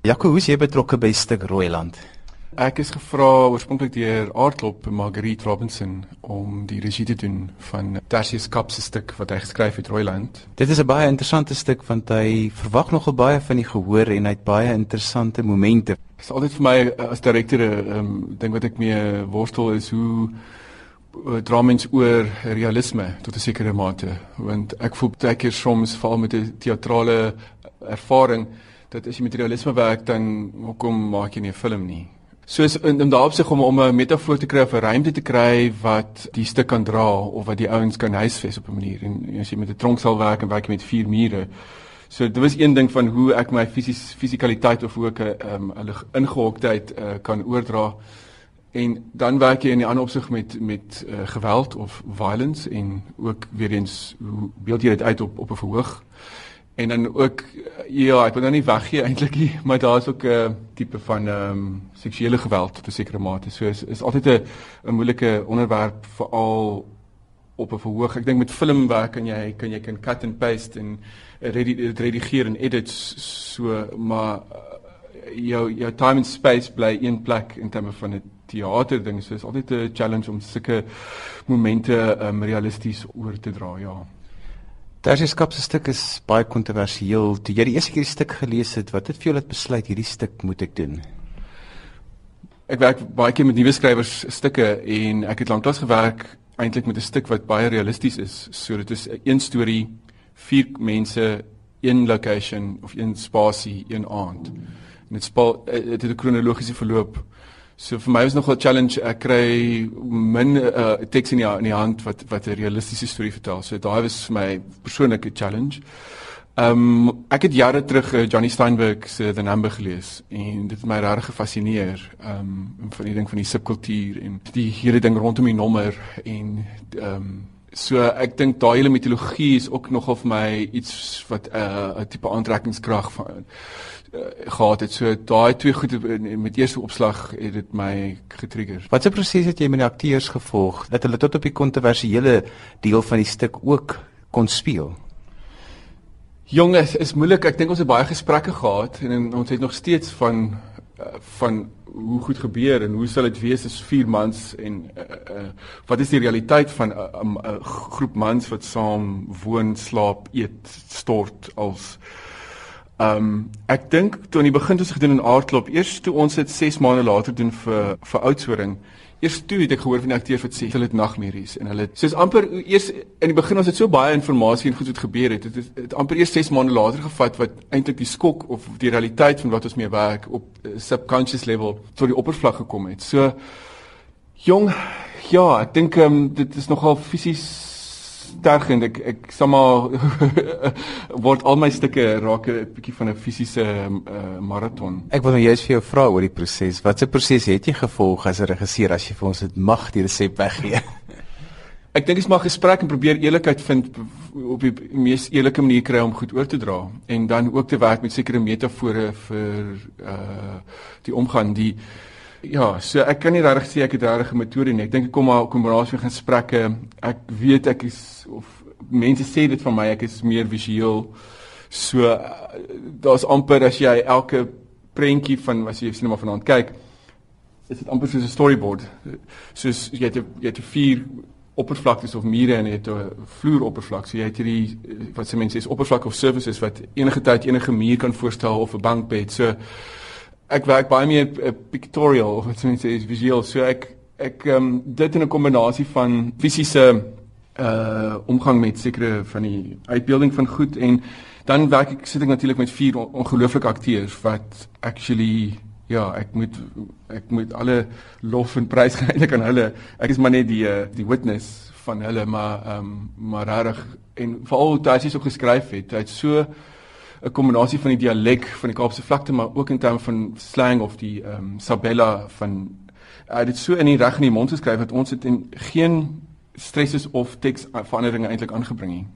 Jaco, hoe is jy betrokke by Stuk Rooiland? Ek is gevra oorspronklik deur Aardklop Marguerite Robinson om die regie te doen van Tertius Kap se stuk wat hy geskryf het Rooiland. Dit is 'n baie interessante stuk want hy verwag nogal baie van die gehoor en hy het baie interessante momente. Dit is altyd vir my eh, as direkteur 'n um, ding wat ek mee worstel is hoe uh, dra mens oor realisme tot 'n sekere mate want ek voel baie keer soms veral met 'n teatrale ervaring dat as jy met realisme werk dan hoekom maak jy nie 'n film nie? Soos in, in daarop sig om om 'n metafoor te kry of 'n ruimte te kry wat die stuk kan dra of wat die ouens kan huisves op 'n manier. En as jy met 'n tronksal werk en werk met vier mure. So dit was een ding van hoe ek my fisies fisikaliteit of ook 'n um, hulle ingehoktheid uh, kan oordra. En dan werk jy in 'n ander opsig met met uh, geweld of violence en ook weer eens hoe beeld jy dit uit op op 'n verhoog En dan ook ja, ek wil nou nie weggee eintlik nie, maar daar's ook 'n uh, tipe van ehm um, seksuele geweld tot 'n sekere mate. So is is altyd 'n 'n moeilike onderwerp veral op 'n verhoog. Ek dink met filmwerk kan jy kan jy kan cut and paste en redi redigeer en edit so maar uh, jou jou time and space bly een plek in terme van 'n teater ding. So is altyd 'n challenge om sulke momente um, realisties oor te dra, ja. Tersieskap se stuk is baie kontroversieel. Toe jy die eerste keer die stuk gelees het, wat het vir jou laat besluit hierdie stuk moet ek doen? Ek werk baie keer met nuwe skrywers stukke en ek het lanklaas gewerk eintlik met 'n stuk wat baie realisties is. So dit is 'n een storie, vier mense, een location of een spasie, een aand. En dit speel dit het 'n kronologiese verloop. So vir my was nog 'n challenge. Ek kry min uh, teks in die in die hand wat wat 'n realistiese storie vertel. So daai was vir my persoonlike challenge. Ehm um, ek het jare terug uh, Johnny Steinberg se The Number gelees en dit het my regtig gefassineer. Ehm um, van die ding van die subkultuur en die hele ding rondom die nommer en ehm um, so ek dink daai hele mitologie is ook nogal vir my iets wat uh, 'n uh, tipe aantrekkingskrag van uh, gehad het. So daai twee goed met eerste opslag het dit my getrigger. Wat 'n proses het jy met die akteurs gevolg dat hulle tot op die kontroversiële deel van die stuk ook kon speel? Jonges, is moeilik. Ek dink ons het baie gesprekke gehad en, en ons het nog steeds van uh, van hoe goed gebeur en hoe sal dit wees as vier mans en uh, uh, wat is die realiteit van 'n uh, uh, groep mans wat saam woon, slaap, eet, stort als Ehm um, ek dink toe aan die begin toe ons gedoen in aardklop, eers toe ons dit 6 maande later doen vir vir oudsoring. Eers toe het ek gehoor van die akteurs wat sê hulle het nagmerries en hulle soos amper eers in die begin ons het so baie inligting en goed wat gebeur het. Dit het, het, het amper eers 6 maande later gevat wat eintlik die skok of die realiteit van wat ons mee werk op uh, subconscious level tot die oppervlak gekom het. So jong, ja, ek dink ehm um, dit is nogal fisies sterk en ek ek sê maar word al my stukke raak 'n bietjie van 'n fisiese uh, maraton. Ek wil nou juist vir jou vra oor die proses. Wat 'n proses het jy gevolg as 'n regisseur as jy vir ons dit mag die resep weggee? ek dink dit is maar gesprek en probeer eerlikheid vind op die mees eerlike manier kry om goed oor te dra en dan ook te werk met sekere metafore vir uh die omgang die Ja, so ek kan nie regtig sê ek het regtig 'n metode nie. Ek dink ek kom maar kombinasie van gesprekke. Ek weet ek is of mense sê dit van my, ek is meer visueel. So daar's amper as jy elke prentjie van as jy sinema vanaand kyk, is dit amper soos 'n storyboard. Soos jy het jy het vier oppervlaktes of mure en jy het 'n vloeroppervlak. So jy het hierdie wat se mense is oppervlak of surfaces wat enige tyd enige muur kan voorstel of 'n bankbed. So ek werk baie meer uh, pictorial wat mense sê is visueel. So ek ek um, dit in 'n kombinasie van fisiese uh omgang met sekere van die uitbeelding van goed en dan werk ek sit ek natuurlik met vier on ongelooflike akteurs wat actually ja ek moet ek moet alle lof en prys gee eintlik aan hulle. Ek is maar net die uh, die witness van hulle maar ehm um, maar regtig en veral hoe hy so geskryf het hy het so 'n kombinasie van die dialek van die Kaapse vlakte maar ook in terme van slang of die ehm um, Sabella van hy uh, dit so in die reg in die mond geskryf dat ons dit in geen stresses of teks veranderinge eintlik aangebring het.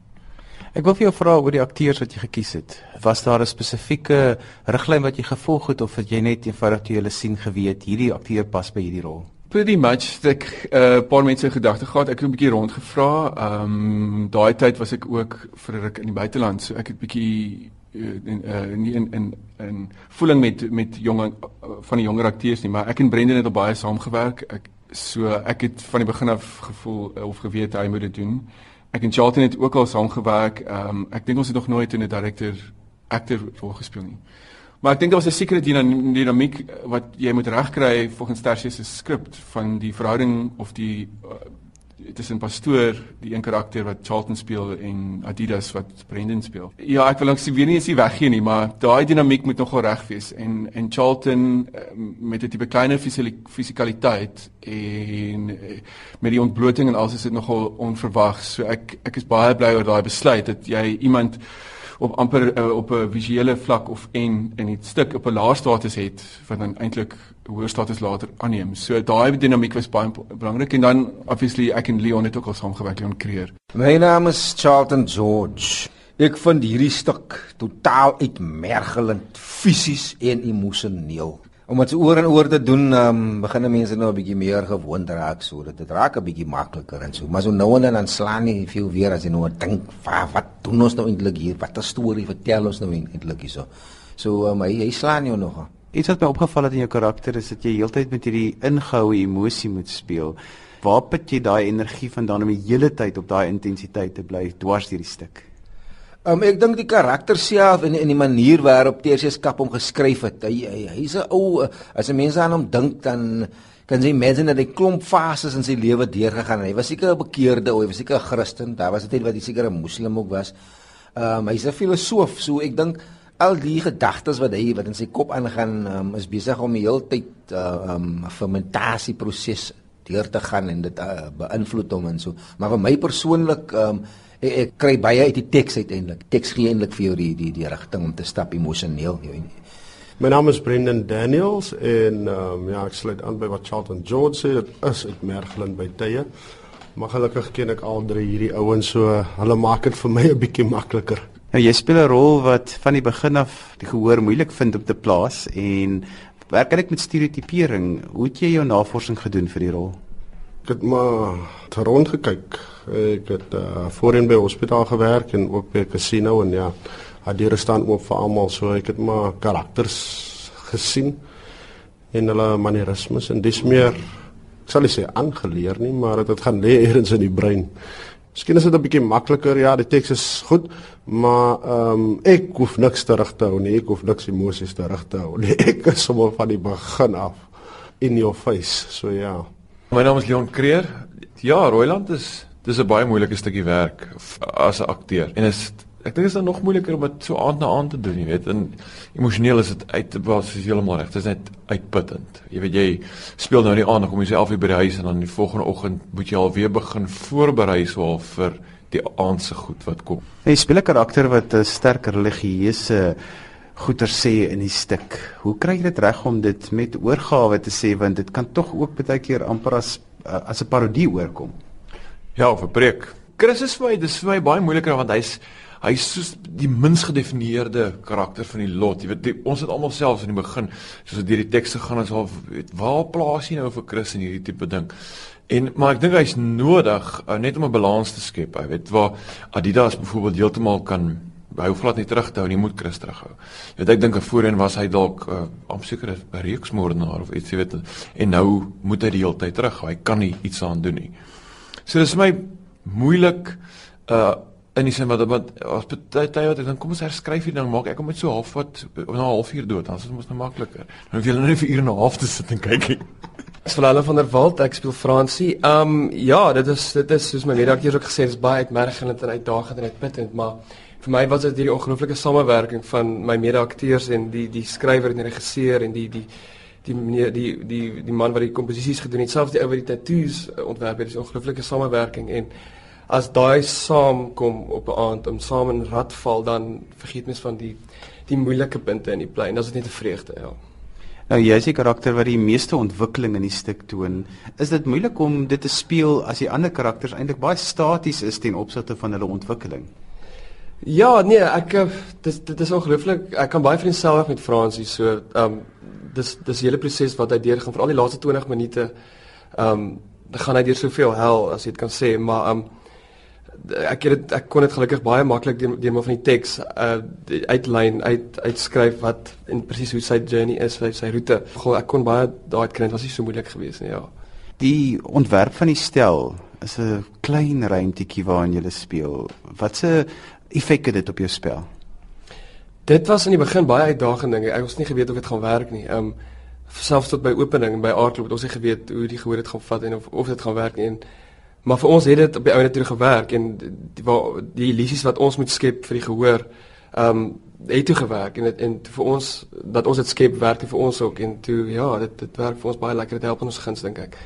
Ek wil vir jou vra oor die akteurs wat jy gekies het. Was daar 'n spesifieke riglyn wat jy gevolg het of het jy net eenvoudig toe jy hulle sien geweet hierdie akteur pas by hierdie rol? Pretty much ek 'n uh, paar mense gedagte gehad. Ek het 'n bietjie rondgevra. Ehm um, daai tyd was ek ook vir 'n ruk in die buiteland, so ek het bietjie in uh, nie in in in voeling met met jong uh, van die jonger akteurs nie, maar ek en Brendan het al baie saamgewerk. Ek so ek het van die begin af gevoel of geweet hy moet dit doen. Ek en Charlton het ook al saamgewerk. Ehm um, ek dink ons het nog nooit in 'n director actor rol gespeel nie. Maar ek dink daar was 'n sekere dinamiek wat jy moet regkry volgens Tersius se skrip van die verhouding of die uh, tussen pastoor die een karakter wat Charlton speel en Adidas wat Brendan speel. Ja, ek wil langs weer nie eens die weggee nie, maar daai dinamiek moet nogal reg wees en en Charlton uh, met 'n tipe kleiner fisikaliteit en uh, met die ontbloting en alles is dit nogal onverwags. So ek ek is baie bly oor daai besluit dat jy iemand op amper uh, op 'n visuele vlak of en in die stuk op 'n laer status het wat dan eintlik hoër status later aanneem. So daai dinamiek was baie belangrik en dan obviously ek en Leon het ook al saamgewerk Leon Creer. My naam is Charlton George. Ek vind hierdie stuk totaal uitmergelend fisies en emosioneel. Om dit oor en oor te doen, um, begin mense nou 'n bietjie meer gewoond raak so dat dit raak 'n bietjie makliker en so. Maar so nou en dan slaan nie veel weer as jy nou dink, "Wat wat doen ons nou eintlik hier? Wat 'n storie vertel ons nou eintlik hier so?" So, um, hy, hy slaan jou nog. Iets wat my opgeval het in jou karakter is dat jy heeltyd met hierdie ingehoue emosie moet speel. Waar put jy daai energie vandaan om die hele tyd op daai intensiteit te bly dwars deur die stuk? Um, ek dink die karakter self en en die manier waarop Tersius Kap hom geskryf het. Hy hy hy's 'n ou as 'n mens aan hom dink dan kan jy imagine dat hy klomp fases in sy lewe deurgegaan het. Hy was seker 'n bekeerde ou, hy was seker 'n Christen. Daar was tyd wat hy seker 'n moslim ook was. Um hy's 'n filosoof, so ek dink al die gedagtes wat hy wat in sy kop aangaan um, is besig om die hele tyd 'n uh, um, fermentasieproses deur te gaan en dit uh, beïnvloed hom en so. Maar vir my persoonlik um, ek, ek kry baie uit die teks uiteindelik. Teks gee eintlik vir jou die die die rigting om te stap emosioneel. My naam is Brendan Daniels en um, ja, ek sluit aan by wat Charlton George sê, dit is uitmergelend by tye. Maar gelukkig ken ek al drie hierdie ouens so hulle maak dit vir my 'n bietjie makliker. Nou jy speel 'n rol wat van die begin af die gehoor moeilik vind om te plaas en werk eintlik met stereotipering. Hoe het jy jou navorsing gedoen vir die rol? Ek het maar rond gekyk. Ek het uh, voorheen by hospitaal gewerk en ook by 'n casino en ja, het die restant oop vir almal, so ek het maar karakters gesien en hulle manierismes en dis meer ek sal sê aangeleer nie, maar dit gaan lê eers in die brein. Miskien is dit 'n bietjie makliker. Ja, die teks is goed, maar ehm um, ek hoef niks terug te hou nie. Ek hoef niks emosies terug te hou nie. Ek is sommer van die begin af in your face. So ja. My naam is Leon Creer. Ja, Roiland is dis 'n baie moeilike stukkie werk as 'n akteur. En is ek dink dit is dan nog moeiliker om dit so aand na aand te doen, jy weet. En emosioneel is dit uit was is heeltemal reg. Dit is net uitputtend. Jy weet jy speel nou die aand, kom jy self by die huis en dan die volgende oggend moet jy alweer begin voorberei so al vir die aand se goed wat kom. Jy speel 'n karakter wat 'n sterk religieuse goeie sê in die stuk. Hoe kry jy dit reg om dit met oorgawe te sê want dit kan tog ook baie keer amper as uh, as 'n parodie oorkom. Ja, of 'n preek. Chris is vir my dis vir my baie moeiliker want hy's hy's soos die mins gedefinieerde karakter van die lot. Jy weet die, ons het almal selfs in die begin soos dit deur die tekste gaan as al weet waar plaas jy nou vir Chris in hierdie tipe ding. En maar ek dink hy's nodig uh, net om 'n balans te skep. Jy weet waar Adidas byvoorbeeld heeltemal kan hy hoef glad nie terug te hou nie, moet Chris terughou. Jy weet ek dink voorheen was hy dalk uh, am seker 'n reeksmoordenaar of iets, jy weet. En nou moet hy die hele tyd terug. Hy kan nie iets aan doen nie. So dis vir my moeilik uh in die sin wat wat as baie tyd wat ek dan kom ons herskryf hier dan maak ek hom net so half wat na 'n halfuur dood. Dan is dit mos nou makliker. Dan hoef jy nou net vir ure en 'n half te sit en kyk nie. Dis vir hulle van der Walt, ek speel Fransie. Um ja, dit is dit is soos my redakteur ook gesê, dis baie uitmergelend en uitdagend en uitputtend, maar vir my was dit hierdie ongelooflike samewerking van my mede-akteurs en die die skrywer en die regisseur en die die die meneer die die die man wat die komposisies gedoen het, selfs die ou wat die tattoos eh, ontwerp het, dis 'n ongelooflike samewerking en as daai saamkom op 'n aand om saam in rad val, dan vergeet mens van die die moeilike punte in die plein. Dit is net 'n vreugde, ja. Nou jy is die karakter wat die meeste ontwikkeling in die stuk toon. Is dit moeilik om dit te speel as die ander karakters eintlik baie staties is ten opsigte van hulle ontwikkeling? Ja, nee, ek eh, dis dit is ongelooflik. Ek kan baie vriend self met Fransie so ehm um, dis dis hele proses wat hy deurgaan vir al die laaste 20 minute. Ehm um, gaan hy deur soveel hel as jy dit kan sê, maar ehm um, ek het dit ek kon dit gelukkig baie maklik deur deur maar van die teks uh uitlyn uit uitskryf wat en presies hoe sy journey is, sy sy roete. Goh, ek kon baie daai dit was nie so moeilik geweest nie, ja. Die ontwerp van die stel is 'n klein ruimtetjie waarin jy speel. Wat se effek het dit op jou spel? Dit was in die begin baie uitdagend ding. Ek het nie geweet of dit gaan werk nie. Um selfs tot by opening en by aardklop het ons nie geweet hoe die gehoor dit gaan vat en of of dit gaan werk nie. En Maar vir ons het dit op die ouene toe gewerk en die waar die illusies wat ons moet skep vir die gehoor, ehm um, het toe gewerk en dit en vir ons dat ons dit skep werk vir ons ook en toe ja, dit dit werk vir ons baie lekker. Dit help ons guns dink ek.